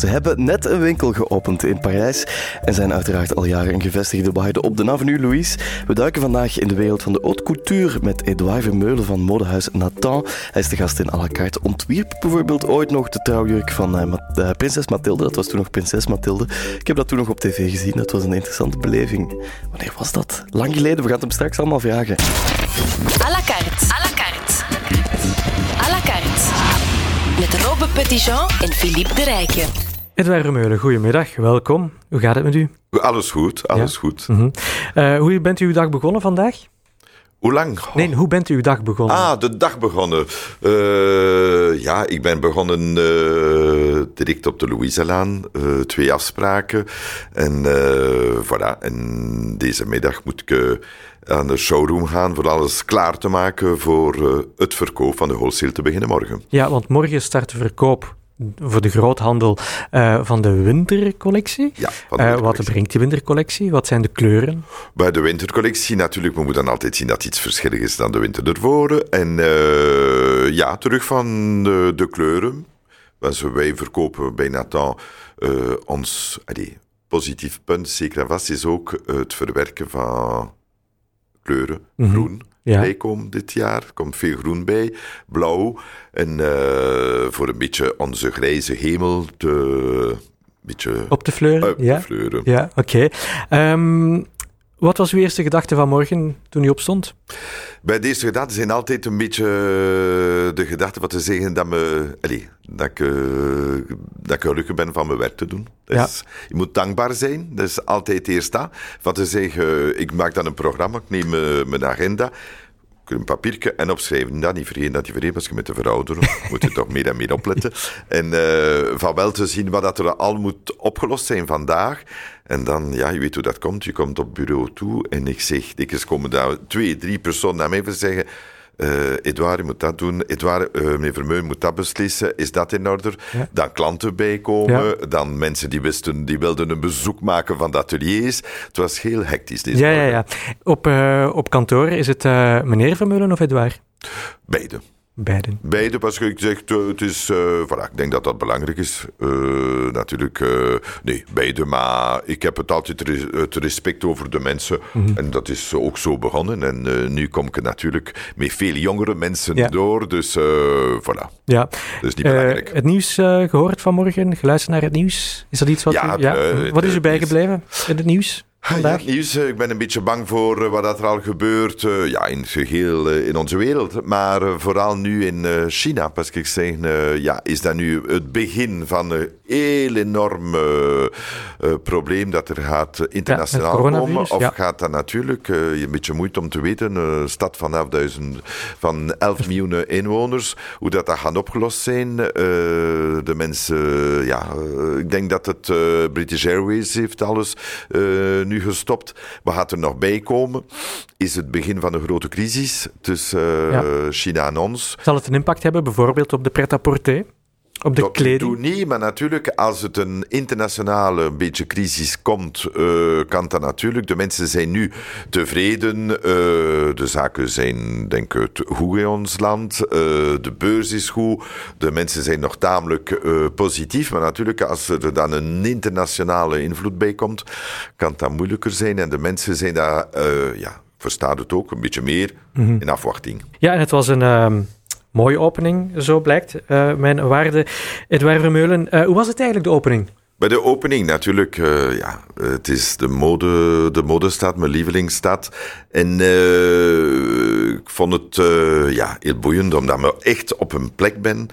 Ze hebben net een winkel geopend in Parijs en zijn uiteraard al jaren een gevestigde waarde op de Avenue Louise. We duiken vandaag in de wereld van de haute couture met Edouard Vermeulen van modehuis Nathan. Hij is de gast in à la carte. Ontwierp bijvoorbeeld ooit nog de trouwjurk van uh, uh, prinses Mathilde. Dat was toen nog prinses Mathilde. Ik heb dat toen nog op tv gezien. Dat was een interessante beleving. Wanneer was dat? Lang geleden. We gaan het hem straks allemaal vragen. À la carte. À la carte. À la carte. Met Robbe Petitjean en Philippe de Rijken. Edouard Vermeulen, goedemiddag, welkom. Hoe gaat het met u? Alles goed, alles Ja? goed. Mhm. Eh, hoe bent u uw dag begonnen vandaag? Hoe lang? Oh. Nee, hoe bent u uw dag begonnen? Ah, de dag begonnen. Eh, ja, ik ben begonnen eh, direct op de Louiselaan. eh twee afspraken. En voilà. En deze middag moet ik aan de showroom gaan voor alles klaar te maken voor het verkoop van de wholesale te beginnen morgen. Ja, want morgen start de verkoop voor de groothandel eh, van de wintercollectie. Ja, van de Eh, wat brengt die wintercollectie? Wat zijn de kleuren? Bij de wintercollectie natuurlijk, we moeten dan altijd zien dat iets verschillend is dan de winter ervoor. En eh, ja, terug van de, de kleuren. Dus wij verkopen bij Nathan ons allee, positief punt, zeker en vast, is ook het verwerken van kleuren. Mhm. Groen Ja. bijkomt dit jaar, er komt veel groen bij, blauw. En eh, voor een beetje onze grijze hemel te beetje Op de fleuren? te ja. fleuren. Ja, oké. Ehm, wat was uw eerste gedachte van morgen toen u opstond? Bij deze gedachten zijn altijd een beetje eh, de gedachte wat te zeggen dat, me, allee, dat, ik, eh, dat ik gelukkig ben van mijn werk te doen. Dus Je moet dankbaar zijn, dat is altijd eerst dat. Van te zeggen, ik maak dan een programma, ik neem eh, mijn agenda, een papiertje en opschrijven. Dat niet vergeten, dat niet vergeten, als je met de verouderen moet je toch meer en meer opletten. En eh, van wel te zien wat dat er al moet opgelost zijn vandaag. En dan, ja, je weet hoe dat komt. Je komt op bureau toe en ik zeg, dikwijls komen daar twee, drie personen naar mij voor zeggen... eh Edouard, je moet dat doen. Edouard, eh, meneer Vermeulen moet dat beslissen. Is dat in orde? Ja. Dan klanten bijkomen. Ja. Dan mensen die, wisten, die wilden een bezoek maken van de ateliers. Het was heel hectisch deze Ja, ja, ja. Op, eh, op kantoor is het meneer Vermeulen of Edouard? Beide. Beiden. Beide, pas ik zeg, het is, eh, voilà, ik denk dat dat belangrijk is. Eh, natuurlijk, eh, nee, beide, maar ik heb het altijd res- het respect over de mensen. Mhm. En dat is ook zo begonnen. En nu kom ik er natuurlijk met veel jongere mensen Ja. door, dus voilà, Ja. dat is niet belangrijk. het nieuws eh, gehoord vanmorgen, geluisterd naar het nieuws. Is dat iets wat Ja, u... Ja. wat is u het bijgebleven in het nieuws Ja, vandaag? het nieuws, eh, ik ben een beetje bang voor eh, wat dat er al gebeurt eh, ja, in het geheel eh, in onze wereld. Maar vooral nu in eh, China. Que ik zeg, eh, ja, is dat nu het begin van een heel enorm probleem dat er gaat internationaal komen? Of ja. gaat dat natuurlijk, je een beetje moeite om te weten, een stad van 11.000 van 11 miljoen inwoners, hoe dat, dat gaat opgelost zijn. Eh, de mensen, ja, ik denk dat het eh, British Airways heeft alles eh, nu gestopt. Wat gaat er nog bij komen? Is het begin van een grote crisis tussen eh, Ja. China en ons? Zal het een impact hebben bijvoorbeeld op de pret-à-porter? Op de nu kleding? toe niet, maar natuurlijk, als het een internationale een beetje crisis komt, eh, kan dat natuurlijk. De mensen zijn nu tevreden. eh, de zaken zijn, denk ik, goed in ons land. eh, de beurs is goed. De mensen zijn nog tamelijk positief. Maar natuurlijk, als er dan een internationale invloed bij komt, kan dat moeilijker zijn. En de mensen zijn daar, ja, verstaat het ook, een beetje meer in afwachting. Ja, en het was een ehm, mooie opening, zo blijkt. Eh, mijn waarde Edouard Vermeulen. Eh, hoe was het eigenlijk, de opening? Bij de opening natuurlijk, eh, ja, het is de mode, de modestad, mijn lievelingsstad. En ik vond het ja, heel boeiend, omdat ik echt op een plek ben.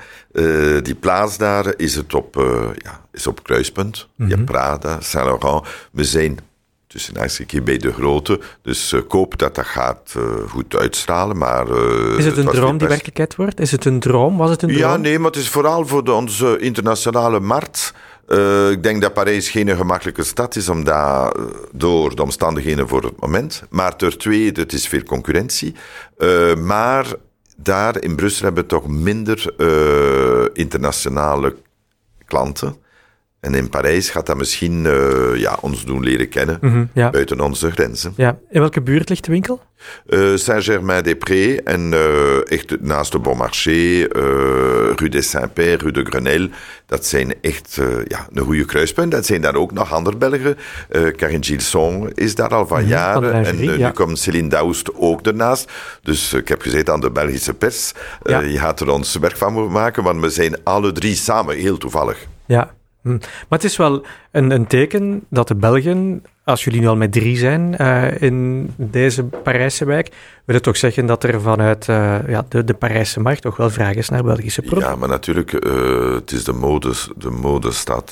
Die plaats daar is het op, ja, is op kruispunt. Je hebt Prada, Saint Laurent. We zijn tussen bij de grote. Dus ik hoop dat dat gaat eh, goed uitstralen. Maar, eh, Is het een droom die werkelijkheid wordt? Is het een droom? Was het een droom? Ja, nee, maar het is vooral voor de, onze internationale markt. Eh, ik denk dat Parijs geen gemakkelijke stad is, omdat, eh, door de omstandigheden voor het moment. Maar ter tweede, het is veel concurrentie. Eh, maar daar in Brussel hebben we toch minder eh, internationale klanten. En in Parijs gaat dat misschien uh, ja, ons doen leren kennen Mhm, ja. buiten onze grenzen. ja. In welke buurt ligt de winkel? Uh, Saint-Germain-des-Prés en uh, echt naast de Bon Marché, uh, Rue des Saint-Père, Rue de Grenelle. Dat zijn echt ja, een goede kruispunt. Dat zijn daar ook nog andere Belgen. Karin Gilson is daar al van Mhm, jaren. van de en nu ja. komt Céline Daoust ook ernaast. Dus ik heb gezegd aan de Belgische pers, Ja. je gaat er ons werk van maken, want we zijn alle drie samen heel toevallig. Ja. Hm. Maar het is wel een, een teken dat de Belgen, als jullie nu al met drie zijn eh, in deze Parijse wijk, wil het toch zeggen dat er vanuit eh, ja, de, de Parijse markt toch wel vraag is naar Belgische producten. Ja, maar natuurlijk, eh, het is de, mode, de modestad.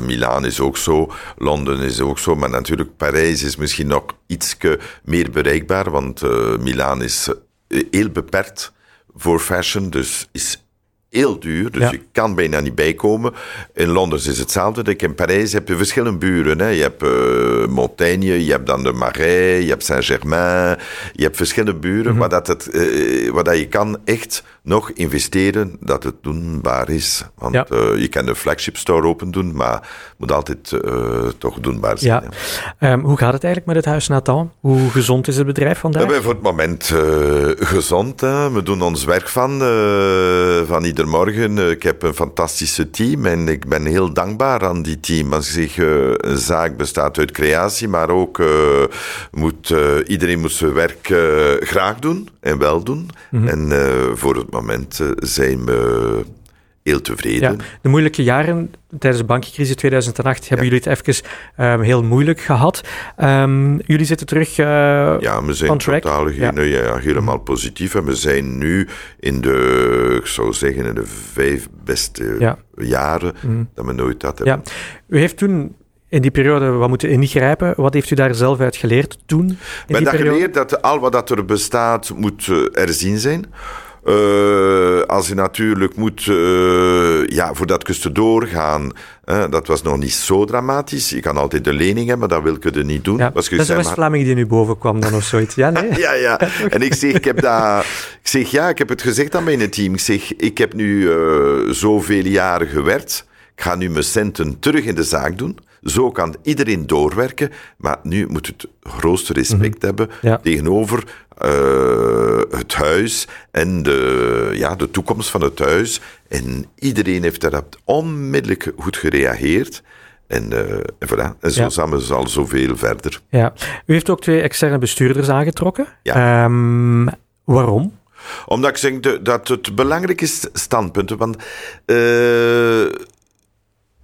Milaan is ook zo, Londen is ook zo, maar natuurlijk, Parijs is misschien nog iets meer bereikbaar, want Milaan is heel beperkt voor fashion, dus is heel duur, dus Ja. je kan bijna niet bijkomen. In Londen is hetzelfde. Denk, in Parijs heb je verschillende buren. Hè. Je hebt eh, Montaigne, je hebt dan de Marais, je hebt Saint-Germain. Je hebt verschillende buren, Mhm. waar, dat het, eh, waar dat je kan echt nog investeren dat het doenbaar is. Want Ja. eh, je kan een flagship store open doen, maar het moet altijd eh, toch doenbaar zijn. Ja. Ehm, hoe gaat het eigenlijk met het Huis Nathan? Hoe gezond is het bedrijf We vandaag? hebben voor het moment eh, gezond. Hè. We doen ons werk van, van ieder morgen. Ik heb een fantastische team en ik ben heel dankbaar aan die team. Als ik zeg, een zaak bestaat uit creatie, maar ook moet, iedereen moet zijn werk graag doen en wel doen. Mhm. En voor het moment eh, zijn we heel Ja, tevreden. de moeilijke jaren tijdens de bankencrisis 2008 hebben jullie het even ehm, heel moeilijk gehad. Ehm, jullie zitten terug. eh, Ja, we zijn totaal Ja. geen- ja. helemaal positief. En we zijn nu in de, ik zou zeggen, in de vijf beste Ja. jaren Mhm. dat we nooit dat Ja. hebben. U heeft toen in die periode wat moeten ingrijpen. Wat heeft u daar zelf uit geleerd toen? Ik periode? geleerd dat al wat dat er bestaat moet eh, erzien zijn. Eh, als je natuurlijk moet, eh, ja, voordat kun je doorgaan, dat was nog niet zo dramatisch. Je kan altijd de lening hebben, maar dat wil ik er niet doen. Ja, Was dat is een West-Vlaming die nu boven kwam dan of zoiets. Ja, nee? Ja, ja. En ik zeg, ik heb dat... Ik zeg, ja, ik heb het gezegd aan mijn team. Ik zeg, ik heb nu eh, zoveel jaren gewerkt. Ik ga nu mijn centen terug in de zaak doen. Zo kan iedereen doorwerken. Maar nu moet het grootste respect hebben Mhm. Ja. tegenover eh, het huis en de, ja, de toekomst van het huis. En iedereen heeft daarop onmiddellijk goed gereageerd. En, eh, en voilà. En zo Ja. samen is al zoveel verder. Ja. U heeft ook twee externe bestuurders aangetrokken. Ja. Ehm, waarom? Omdat ik zeg de- dat het belangrijk is, standpunten. Want eh,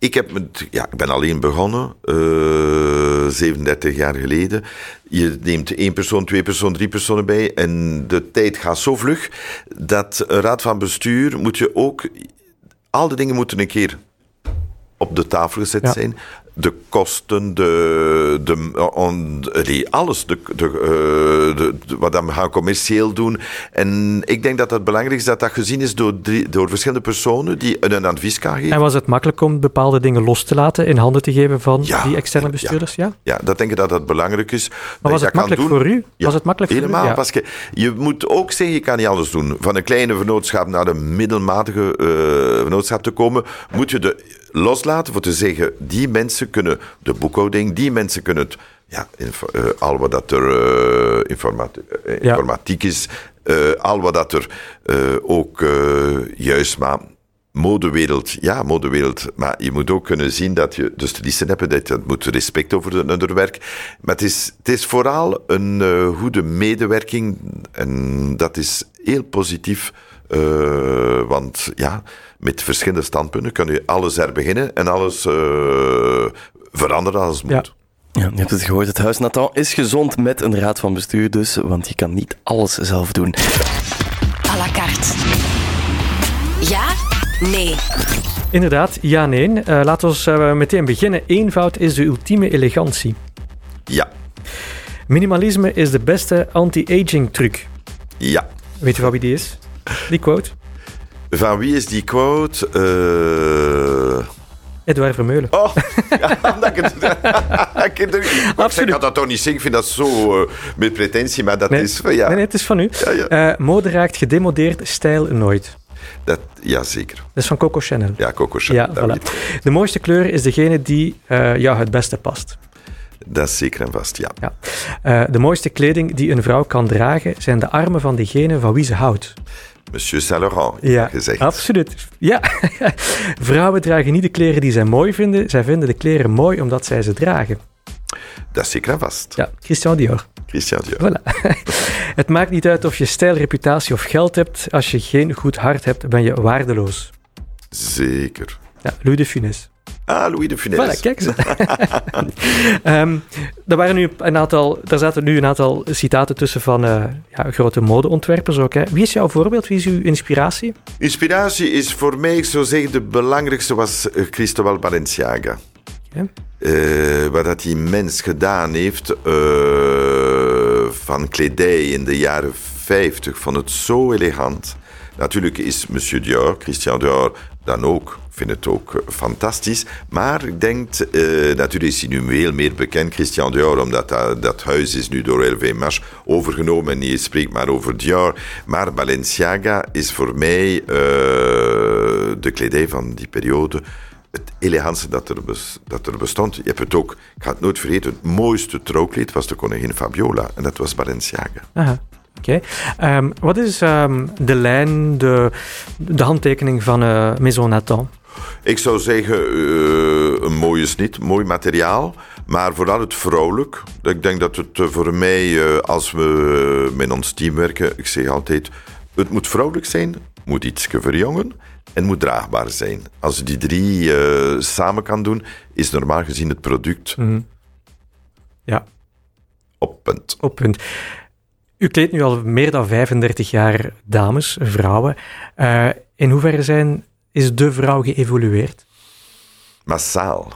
ik, heb met, ja, ik ben alleen begonnen, eh 37 jaar geleden. Je neemt één persoon, twee personen, drie personen bij. En de tijd gaat zo vlug dat een raad van bestuur moet je ook. Al die dingen moeten een keer op de tafel gezet Ja. zijn. De kosten, de, de, on, die, alles, de, de, eh, de, de- wat we gaan commercieel doen. En ik denk dat het belangrijk is dat dat gezien is door, drie, door verschillende personen die een advies kan geven. En was het makkelijk om bepaalde dingen los te laten, in handen te geven van Ja, die externe bestuurders? Ja. Ja, dat denk ik dat dat belangrijk is. Maar was het dat makkelijk voor u? Ja, Was het makkelijk voor u? helemaal. Ja. parce que je moet ook zeggen, je kan niet alles doen. Van een kleine vennootschap naar een middelmatige eh, vennootschap te komen, moet je de loslaten voor te zeggen, die mensen kunnen de boekhouding, die mensen kunnen het, ja, info- eh, al wat dat er eh, informati- eh, Ja. informatiek is, al wat dat er ook juist maar modewereld, ja, modewereld. Maar je moet ook kunnen zien dat je de stylisten hebt, dat je moet respect over hun werk. Maar het is, het is vooral een goede medewerking en dat is heel positief. Eh, want ja, met verschillende standpunten kun je alles herbeginnen en alles eh, veranderen als het Ja. moet. Ja, je hebt het gehoord, het Huis Nathan is gezond met een raad van bestuur dus, want je kan niet alles zelf doen. à la carte. Ja? Nee. Inderdaad, ja, nee. Eh, laten we uh, meteen beginnen. Eenvoud is de ultieme elegantie. Ja, Minimalisme is de beste anti-aging truc. ja. Weet je van wie die is? Die quote? Van wie is die quote? Eh, Edouard Vermeulen. Oh, ja, dat ik het... Absoluut. Ik kan dat toch niet zeggen, ik vind dat zo eh, met pretentie, maar dat Nee. is... Ja. Nee, nee, het is van u. Ja. Eh, mode raakt gedemodeerd, stijl nooit. Dat, ja, zeker. Dat is van Coco Chanel. Ja, Coco Chanel. Ja, voilà. De mooiste kleur is degene die eh, jou het beste past. dat is zeker en vast, ja. Ja. De mooiste kleding die een vrouw kan dragen zijn de armen van degene van wie ze houdt. Monsieur Saint-Laurent, Ja, gezegd. absoluut. Ja. Vrouwen dragen niet de kleren die zij mooi vinden. Zij vinden de kleren mooi omdat zij ze dragen. Dat is zeker en vast. Ja, Christian Dior. Christian Dior. Voilà. Het maakt niet uit of je stijl, reputatie of geld hebt. Als je geen goed hart hebt, ben je waardeloos. Zeker. Ja, Louis de Funès. Ah, Louis de Funès. Voilà, kijk. Ehm, er waren nu een aantal, daar zaten nu een aantal citaten tussen van eh, ja, grote modeontwerpers ook. Hè. Wie is jouw voorbeeld? Wie is uw inspiratie? Inspiratie is voor mij, ik zou zeggen, de belangrijkste was eh, Cristobal Balenciaga. Eh, wat dat die mens gedaan heeft van kledij in de jaren 50, vond het zo elegant. Natuurlijk is Monsieur Dior, Christian Dior, dan ook, vind het ook eh, fantastisch. Maar ik denk, eh, natuurlijk is hij nu veel meer bekend, Christian Dior, omdat dat, dat huis is nu door LVMH overgenomen en je spreekt maar over Dior. Maar Balenciaga is voor mij eh, de kledij van die periode het elegantste dat er, bestond. Je hebt het ook, ik ga het nooit vergeten, het mooiste trouwkleed was de koningin Fabiola. En dat was Balenciaga. Aha, oké. Ehm, wat is ehm, de lijn, de, handtekening van eh, Maison Nathan? Ik zou zeggen, eh, een mooie snit, mooi materiaal. Maar vooral het vrouwelijk. Ik denk dat het eh, voor mij, eh, als we met ons team werken, ik zeg altijd, het moet vrouwelijk zijn, moet iets verjongen en moet draagbaar zijn. Als je die drie samen kan doen, is normaal gezien het product Ja, op punt. op punt. U kleedt nu al meer dan 35 jaar dames, vrouwen. In hoeverre zijn, is de vrouw geëvolueerd? Massaal.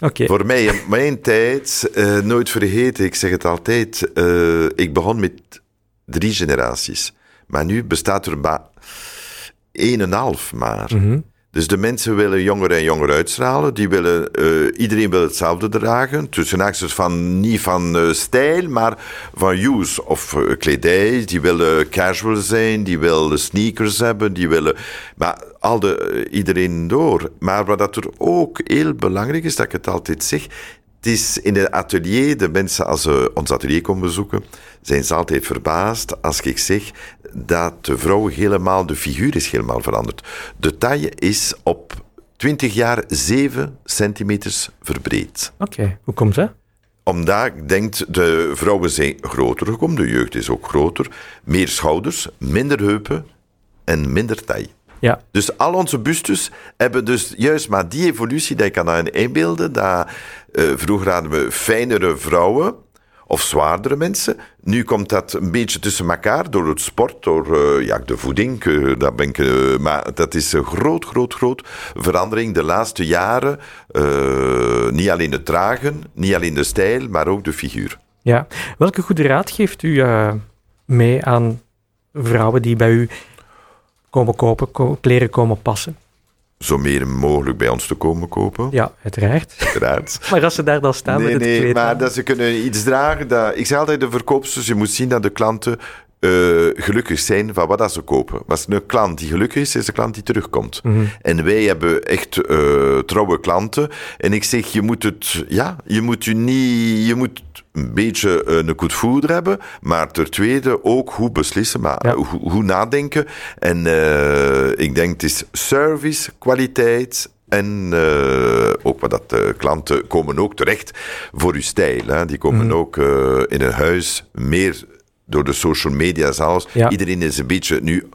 Oké, Voor mij, in mijn tijd, eh, nooit vergeten, ik zeg het altijd, eh, ik begon met drie generaties. Maar nu bestaat er maar één en een half maar. Dus de mensen willen jonger en jonger uitstralen. Die willen, eh, iedereen wil hetzelfde dragen. Tussen haakjes van, niet van eh, stijl, maar van use of eh, kledij. Die willen casual zijn, die willen sneakers hebben, die willen... Maar al de, iedereen door. Maar wat dat er ook heel belangrijk is, dat ik het altijd zeg... Het is in het atelier, de mensen als ze ons atelier komen bezoeken, zijn ze altijd verbaasd als ik zeg dat de vrouw helemaal, de figuur is helemaal veranderd. De taille is op 20 jaar 7 centimeters verbreed. oké. Hoe komt dat? Omdat ik denk, de vrouwen zijn groter gekomen, de jeugd is ook groter, meer schouders, minder heupen en minder taille. Ja, Dus al onze bustes hebben dus juist maar die evolutie, dat je kan aan inbeelden, dat eh, vroeger hadden we fijnere vrouwen of zwaardere mensen. Nu komt dat een beetje tussen elkaar door het sport, door eh, ja, de voeding. eh, dat ben ik, maar dat is een groot, groot, groot verandering de laatste jaren. Niet alleen het dragen, niet alleen de stijl, maar ook de figuur. ja. Welke goede raad geeft u mee aan vrouwen die bij u komen kopen, ko- kleren komen passen? Zo meer mogelijk bij ons te komen kopen, Ja, uiteraard. uiteraard. Maar als ze daar dan staan Nee, met het nee, kleed... maar dat ze kunnen iets dragen. Dat, ik zeg altijd de verkoopsters, je moet zien dat de klanten eh, gelukkig zijn van wat dat ze kopen. Was een klant die gelukkig is, is een klant die terugkomt. En wij hebben echt eh, trouwe klanten. En ik zeg, je moet het, ja, je moet je niet, je moet een beetje eh, een goed voeder hebben, maar ter tweede ook hoe beslissen, maar Ja. hoe, hoe nadenken. En eh, ik denk het is service, kwaliteit en eh, ook wat dat de klanten komen ook terecht voor uw stijl. Hè. Die komen ook eh, in een huis meer door de social media zelfs. Ja. Iedereen is een beetje nu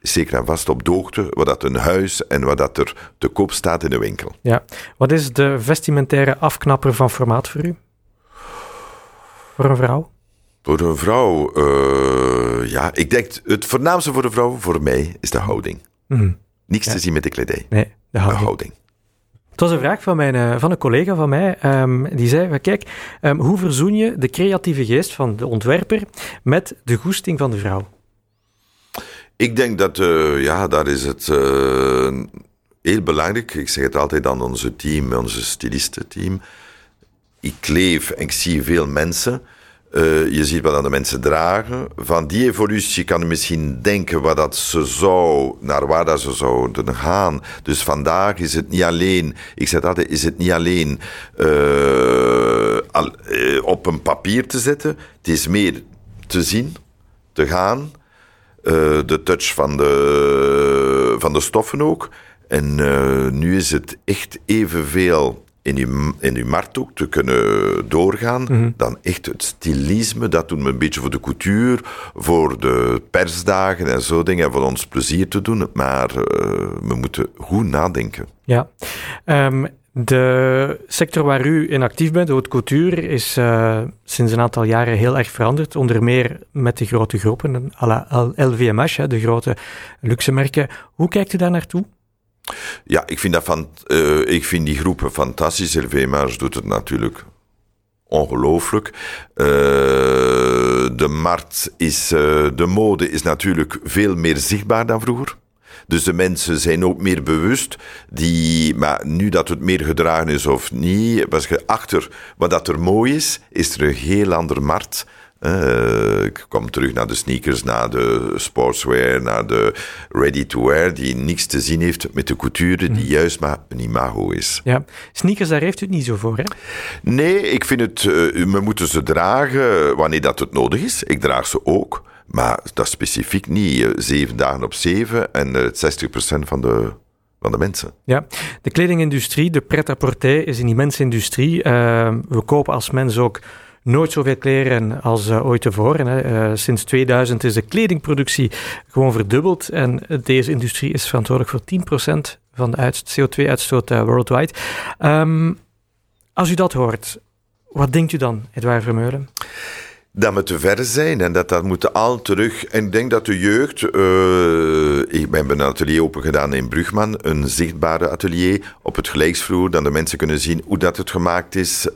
zeker en vast op de hoogte wat dat een huis en wat dat er te koop staat in de winkel. Ja. Wat is de vestimentaire afknapper van formaat voor u? Voor een vrouw? Voor een vrouw, eh, ja, ik denk het voornaamste voor een vrouw, voor mij, is de houding. Mhm. Niks te zien met de kledij. Nee, de De houding. Het was een vraag van, mijn, eh, van een collega van mij. ehm, die zei, kijk, ehm, hoe verzoen je de creatieve geest van de ontwerper met de goesting van de vrouw? Ik denk dat, eh, ja, daar is het heel belangrijk. Ik zeg het altijd aan onze team, onze stilistenteam. Ik leef en ik zie veel mensen. Uh, je ziet wat dan de mensen dragen. Van die evolutie kan je misschien denken wat dat ze zou, naar waar dat ze zouden gaan. Dus vandaag is het niet alleen, ik zeg dat, is het niet alleen al, uh, op een papier te zetten. Het is meer te zien, te gaan. de touch van de, van de stoffen ook. En nu is het echt evenveel in uw, in uw markt ook te kunnen doorgaan, mhm. dan echt het stilisme, dat doen we een beetje voor de couture, voor de persdagen en zo dingen, voor ons plezier te doen, maar uh, we moeten goed nadenken. Ja, um, de sector waar u in actief bent, de haute couture, is uh, sinds een aantal jaren heel erg veranderd, onder meer met de grote groepen, à la LVMH, de grote luxe merken. Hoe kijkt u daar naartoe? Ja, ik vind, dat uh, ik vind die groepen fantastisch. LVMH doet het natuurlijk ongelooflijk. Uh, de markt is, uh, de mode is natuurlijk veel meer zichtbaar dan vroeger. Dus de mensen zijn ook meer bewust. Die, maar nu dat het meer gedragen is of niet, was je achter wat dat er mooi is, is er een heel andere markt uh, ik kom terug naar de sneakers, naar de sportswear, naar de ready-to-wear, die niks te zien heeft met de couture, die mhm. juist maar een imago is. Ja, sneakers, daar heeft u het niet zo voor, hè? Nee, ik vind het, uh, we moeten ze dragen wanneer dat het nodig is. Ik draag ze ook, maar dat specifiek niet uh, zeven dagen op zeven en 60% van de van de mensen. Ja, de kledingindustrie, de pret-à-porter, is een immense industrie. we kopen als mens ook nooit zoveel kleren als uh, ooit tevoren. Hè. Uh, sinds 2000 is de kledingproductie gewoon verdubbeld en deze industrie is verantwoordelijk voor 10% van de CO2-uitstoot uh, eh, worldwide. Um, als u dat hoort, wat denkt u dan, Edouard Vermeulen? dat we te ver zijn en dat dat moet al terug. En ik denk dat de jeugd. Ik ben een atelier open gedaan in Brugman, een zichtbare atelier op het gelijksvloer, dat de mensen kunnen zien hoe dat het gemaakt is,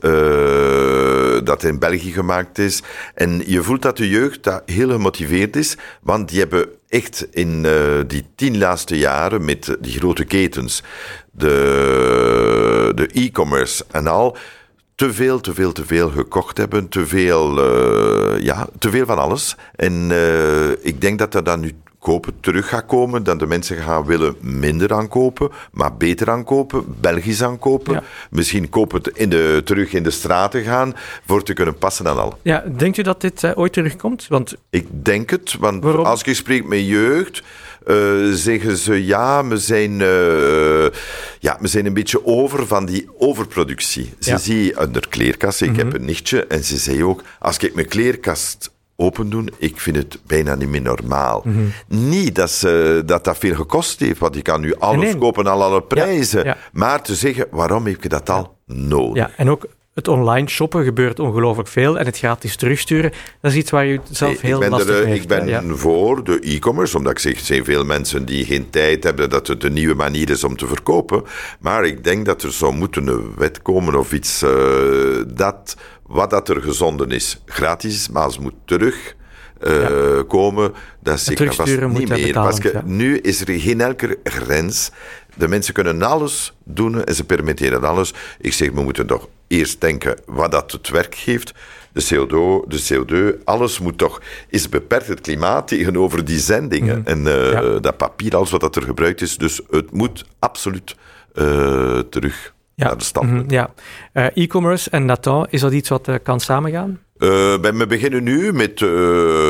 dat in België gemaakt is. En je voelt dat de jeugd dat heel gemotiveerd is, want die hebben echt in uh, die tien laatste jaren met die grote ketens, de, e-commerce en al te veel, te veel, te veel gekocht hebben. Te veel, uh, ja, te veel van alles. En uh, ik denk dat er dan nu kopen terug gaat komen, dat de mensen gaan willen minder aankopen, maar beter aankopen, Belgisch aankopen. Ja. Misschien kopen in de, terug in de straten gaan voor te kunnen passen en al. Ja, denkt u dat dit uh, ooit terugkomt? Want... Ik denk het, want Waarom? als ik spreek met jeugd, uh, zeggen ze ja, we zijn, uh, ja, we zijn een beetje over van die overproductie. Ze ja. zie onder kleerkast, ik mm -hmm. heb een nichtje, en ze zei ook, als ik mijn kleerkast open doen, ik vind het bijna niet meer normaal. Mm -hmm. Niet dat, ze, dat dat veel gekost heeft, want je kan nu alles nee, nee. kopen aan alle prijzen. Ja, ja. Maar te zeggen, waarom heb je dat al nodig? Ja, en ook het online shoppen gebeurt ongelooflijk veel en het gratis terugsturen, dat is iets waar je zelf heel lastig er, mee Ik ben ja. voor de e-commerce, omdat ik zeg, er zijn veel mensen die geen tijd hebben, dat het een nieuwe manier is om te verkopen. Maar ik denk dat er zou moeten een wet komen of iets uh, dat, wat dat er gezonden is, gratis is, maar het moet terug uh, ja. komen, dat is zeker vast niet meer. Betalen, ja. Nu is er geen elke grens. De mensen kunnen alles doen en ze permitteren alles. Ik zeg, we moeten toch eerst denken wat dat het werk geeft. De CO2, de CO2 alles moet toch, is beperkt het klimaat tegenover die zendingen. Mm. En uh, ja. dat papier, alles wat dat er gebruikt is. Dus het moet absoluut uh, terug ja. naar de stand. Mm -hmm, ja. Uh, e-commerce en Nathan, is dat iets wat kan samengaan? Uh, we beginnen nu met uh,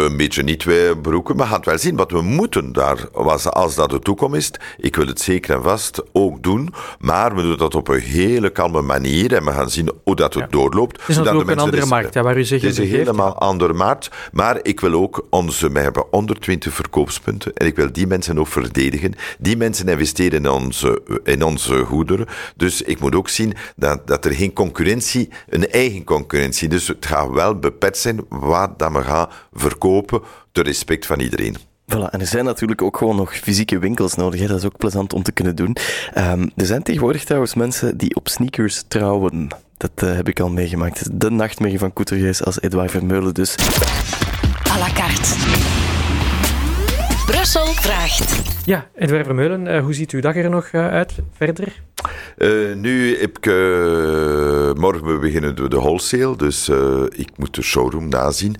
een beetje niet twee broeken, maar gaan wel zien wat we moeten daar, als dat de toekomst is. Ik wil het zeker en vast ook doen, maar we doen dat op een hele kalme manier en we gaan zien hoe dat het ja. doorloopt. Het is natuurlijk ook een andere markt, ja, waar u zich Het is een helemaal andere markt, maar ik wil ook onze, we hebben 120 verkoopspunten en ik wil die mensen ook verdedigen. Die mensen investeren in onze, in onze goederen, dus ik moet ook zien dat, dat er geen concurrentie, een eigen concurrentie, dus het gaat wel beperkt zijn wat dat we gaan verkopen, ter respect van iedereen. Voilà, en er zijn natuurlijk ook gewoon nog fysieke winkels nodig. Hè? Dat is ook plezant om te kunnen doen. Um, er zijn tegenwoordig trouwens mensen die op sneakers trouwen. Dat uh, heb ik al meegemaakt. De nachtmerrie van couturiers als Edouard Vermeulen dus. À la carte. Brussel vraagt. Ja, Edouard Vermeulen, uh, hoe ziet uw dag er nog uh, uit verder? nu heb ik morgen beginnen we de wholesale, dus ik moet de showroom nazien.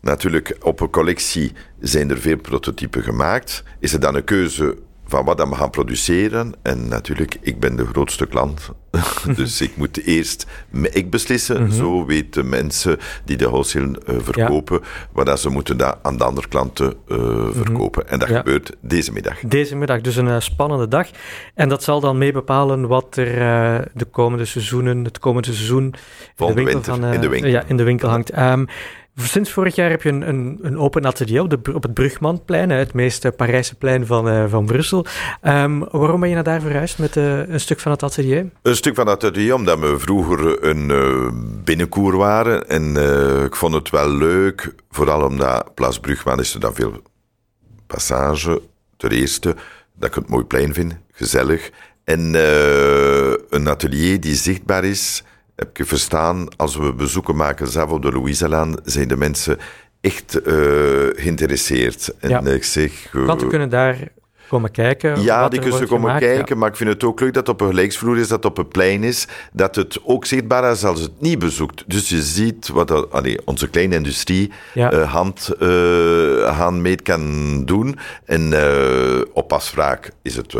Natuurlijk, op een collectie zijn er veel prototypen gemaakt. Is er dan een keuze van wat we gaan produceren. En natuurlijk, ik ben de grootste klant. dus ik moet eerst ik beslissen. Mhm. Zo weten mensen die de wholesale uh, verkopen, wat dat ze moeten dat aan de andere klanten uh, verkopen. En dat gebeurt deze middag. Deze middag, dus een uh, spannende dag. En dat zal dan mee bepalen wat er de komende seizoenen, het komende seizoen in de winkel, van, in de winkel. Ja, in de winkel hangt. Um, Sinds vorig jaar heb je een, een, een open atelier op, het Brugmanplein, het meest Parijse plein van, uh, van Brussel. Um, waarom ben je naar daar verhuisd met uh, een stuk van het atelier? Een stuk van het atelier, omdat we vroeger een uh, binnenkoer waren. En ik vond het wel leuk, vooral omdat Place Brugman is er dan veel passage. Ten eerste, dat ik het mooi plein vind, gezellig. En een atelier die zichtbaar is heb je verstaan, als we bezoeken maken zelf op de Louiselaan, zijn de mensen echt uh, geïnteresseerd. En ja. ik zeg... Uh, Klanten kunnen daar komen kijken. Ja, die kunnen komen kijken, maar ik vind het ook leuk dat het op een gelijksvloer is, dat het op een plein is, dat het ook zichtbaar is als het niet bezoekt. Dus je ziet wat allee, onze kleine industrie ja. uh, hand, uh, handmeet kan doen. En uh, op afspraak is het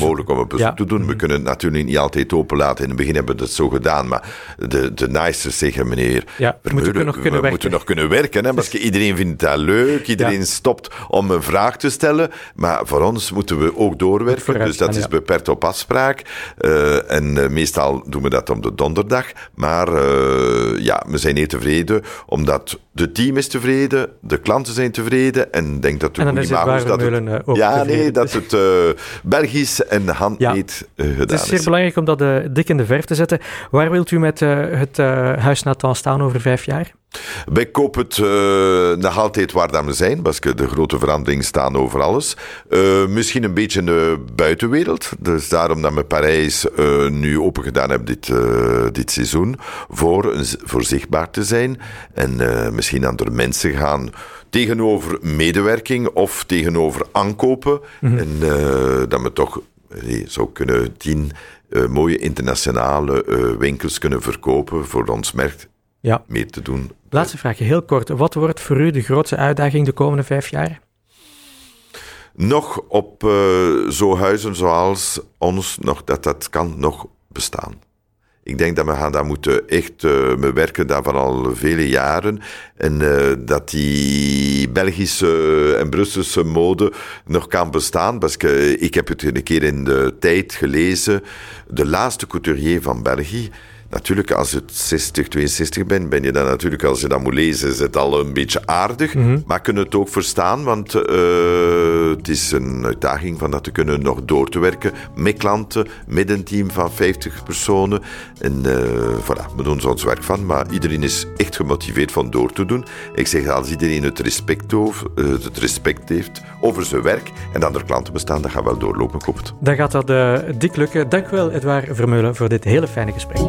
mogelijk om een bezoek te doen. We mhm. kunnen het natuurlijk niet altijd openlaten. In het begin hebben we het zo gedaan, maar de, de nicers zeggen, meneer, ja, we, moeten, nog, kunnen we moeten nog kunnen werken. Hè, want iedereen vindt dat leuk, iedereen stopt om een vraag te stellen, maar voor ons moeten we ook doorwerken. dus dat is beperkt op afspraak. Uh, en uh, meestal doen we dat op de donderdag. Maar uh, ja, we zijn heel tevreden, omdat de team is tevreden, de klanten zijn tevreden en ik denk dat de goede is dat het, ook Ja, nee, dat het Belgisch en handmeet ja. gedaan is. Het is zeer belangrijk om dat dik in de verf te zetten. Waar wilt u met het Huis Nathan staan over vijf jaar? Wij kopen het uh, nog altijd waar dat we zijn, want de grote veranderingen staan over alles. Uh, misschien een beetje de buitenwereld. Dus daarom dat we Parijs uh, nu open gedaan hebben dit, dit seizoen. Voor, voor zichtbaar te zijn. En misschien aan de mensen gaan tegenover medewerking of tegenover aankopen. Mm -hmm. En dat we toch zo kunnen tien mooie internationale winkels kunnen verkopen voor ons merk ja. meer te doen. Laatste vraagje, heel kort. Wat wordt voor u de grootste uitdaging de komende vijf jaar? Nog op uh, zo huizen zoals ons, nog, dat dat kan nog bestaan. Ik denk dat we gaan daar moeten echt, uh, we werken daar van al vele jaren. En uh, dat die Belgische en Brusselse mode nog kan bestaan. Parce ik heb het een keer in de tijd gelezen. De laatste couturier van België Natuurlijk, als je 60, 62 bent, ben je dan natuurlijk, als je dat moet lezen, is het al een beetje aardig. Mm -hmm. Maar kunnen het ook verstaan, want uh, het is een uitdaging van dat te kunnen nog door te werken met klanten, met een team van 50 personen. En uh, voilà, we doen er ons werk van, maar iedereen is echt gemotiveerd van door te doen. Ik zeg, als iedereen het respect, over, uh, het respect heeft over zijn werk en dat er klanten bestaan, dan gaat wel doorlopen, koopt. Dan gaat dat dik lukken. Dank u wel, Edouard Vermeulen, voor dit hele fijne gesprek.